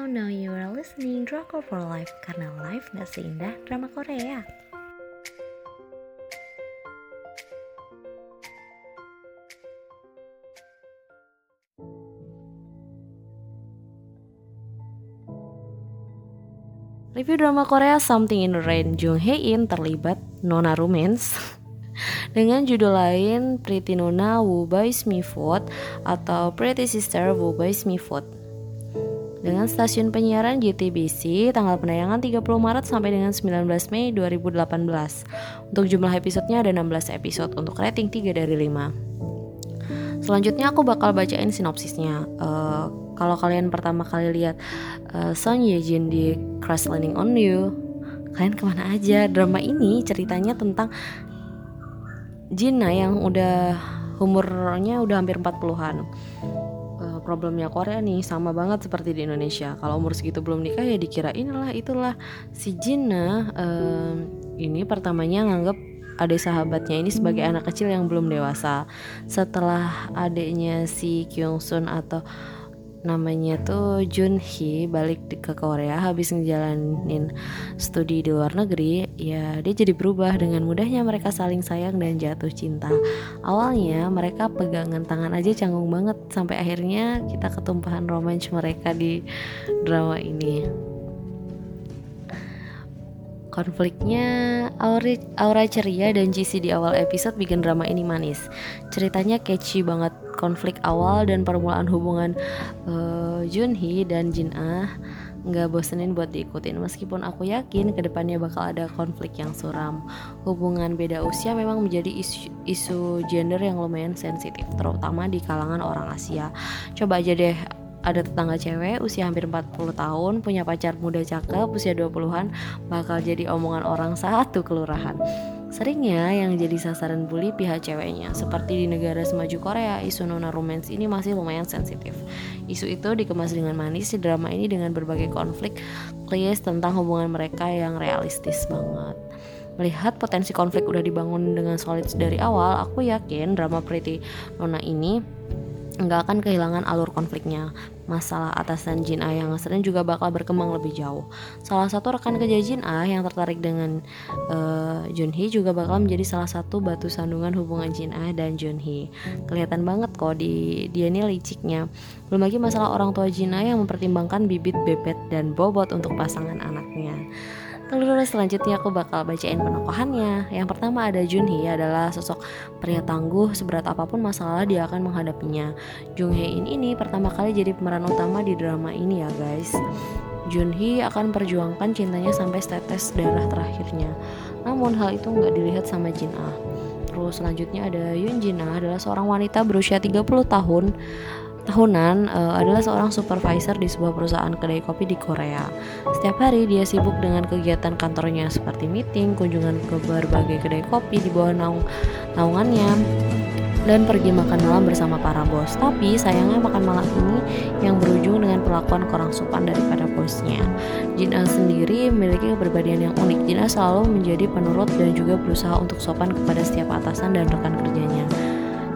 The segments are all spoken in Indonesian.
Hello, now you are listening Drakor for Life karena life gak seindah drama Korea. Review drama Korea Something in the Rain Jung Hae In terlibat Nona Romance dengan judul lain Pretty Nona Woo Boys Me Food atau Pretty Sister Woo Boys Me Food dengan stasiun penyiaran GTBC tanggal penayangan 30 Maret sampai dengan 19 Mei 2018 untuk jumlah episodenya ada 16 episode untuk rating 3 dari 5 selanjutnya aku bakal bacain sinopsisnya. Uh, kalau kalian pertama kali lihat uh, Son Ye Jin di Crash Landing on You kalian ke mana aja? Drama ini ceritanya tentang Jina yang udah umurnya udah hampir 40-an uh, problemnya Korea nih sama banget seperti di Indonesia. Kalau umur segitu belum nikah ya dikira inilah itulah. Si Jina uh, ini pertamanya nganggep adik sahabatnya ini sebagai anak kecil yang belum dewasa. Setelah adiknya si Kyung Sun atau namanya tuh Jun Hee balik ke Korea habis ngejalanin studi di luar negeri ya dia jadi berubah. Dengan mudahnya mereka saling sayang dan jatuh cinta. Awalnya mereka pegangan tangan aja canggung banget sampai akhirnya kita ketumpahan romance mereka di drama ini Konfliknya aura, aura ceria dan cheesy di awal episode bikin drama ini manis. Ceritanya catchy banget. Konflik awal dan permulaan hubungan uh, Junhee dan Jin Ah nggak bosenin buat diikutin. Meskipun aku yakin ke depannya bakal ada konflik yang suram. Hubungan beda usia memang menjadi isu, isu gender yang lumayan sensitif terutama di kalangan orang Asia. Coba aja deh ada tetangga cewek usia hampir 40 tahun punya pacar muda cakep usia 20-an bakal jadi omongan orang satu kelurahan. Seringnya yang jadi sasaran bully pihak ceweknya. Seperti di negara semaju Korea, isu nona romance ini masih lumayan sensitif. Isu itu dikemas dengan manis di drama ini dengan berbagai konflik kliis tentang hubungan mereka yang realistis banget. Melihat potensi konflik udah dibangun dengan solid dari awal, aku yakin drama Pretty Nona ini nggak akan kehilangan alur konfliknya. Masalah atasan Jin Ah yang sering juga bakal berkembang lebih jauh. Salah satu rekan kerja Jin Ah yang tertarik dengan uh, Jun Hee juga bakal menjadi salah satu batu sandungan hubungan Jin Ah dan Jun Hee. Kelihatan banget kok di dia ini liciknya. Belum lagi masalah orang tua Jin Ah yang mempertimbangkan bibit bebet dan bobot untuk pasangan anaknya. Lalu selanjutnya aku bakal bacain penokohannya. Yang pertama ada Junhee adalah sosok pria tangguh seberat apa pun masalah dia akan menghadapinya. Jung Hae In ini pertama kali jadi pemeran utama di drama ini ya guys. Junhee akan perjuangkan cintanya sampai tetes darah terakhirnya. Namun hal itu nggak dilihat sama Jin Ah. Terus selanjutnya ada Yun Ah adalah seorang wanita berusia 30 tahun tahunan uh, adalah seorang supervisor di sebuah perusahaan kedai kopi di Korea. Setiap hari dia sibuk dengan kegiatan kantornya seperti meeting, kunjungan ke berbagai kedai kopi di bawah naung naungannya dan pergi makan malam bersama para bos. Tapi sayangnya makan malam ini yang berujung dengan perlakuan kurang sopan daripada bosnya. Jina sendiri memiliki kepribadian yang unik. Jina selalu menjadi penurut dan juga berusaha untuk sopan kepada setiap atasan dan rekan kerjanya.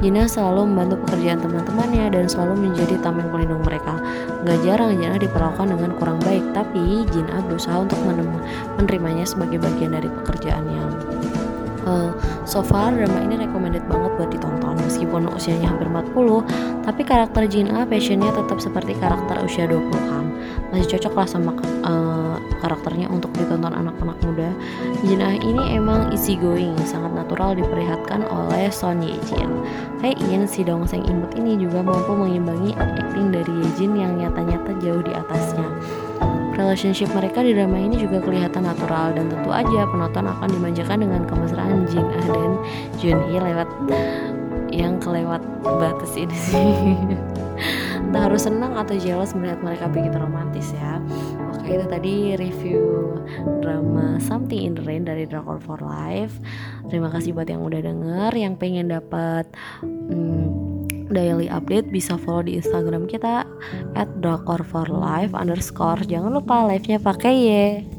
Jina selalu membantu pekerjaan teman-temannya dan selalu menjadi tameng pelindung mereka. Gak jarang Jina diperlakukan dengan kurang baik, tapi Jina berusaha untuk menerimanya sebagai bagian dari pekerjaannya. Uh, so far drama ini recommended banget buat ditonton meskipun usianya hampir 40 tapi karakter Jin A passionnya tetap seperti karakter usia 20-an masih cocok lah sama uh, karakternya untuk ditonton anak-anak muda. Jin A ini emang easy going sangat natural diperlihatkan oleh Son Ye Jin Hai In si dongseng imut ini juga mampu mengimbangi acting dari Ye Jin yang nyata-nyata jauh di atasnya Relationship mereka di drama ini juga kelihatan natural dan tentu aja penonton akan dimanjakan dengan kemesraan Jin Ah dan Jun Hee lewat yang kelewat batas ini sih. Entah harus senang atau jealous melihat mereka begitu romantis ya. Oke itu tadi review drama Something in the Rain dari Drakor for Life. Terima kasih buat yang udah denger, yang pengen dapat hmm, daily update bisa follow di Instagram kita at for life underscore. Jangan lupa live nya pakai ya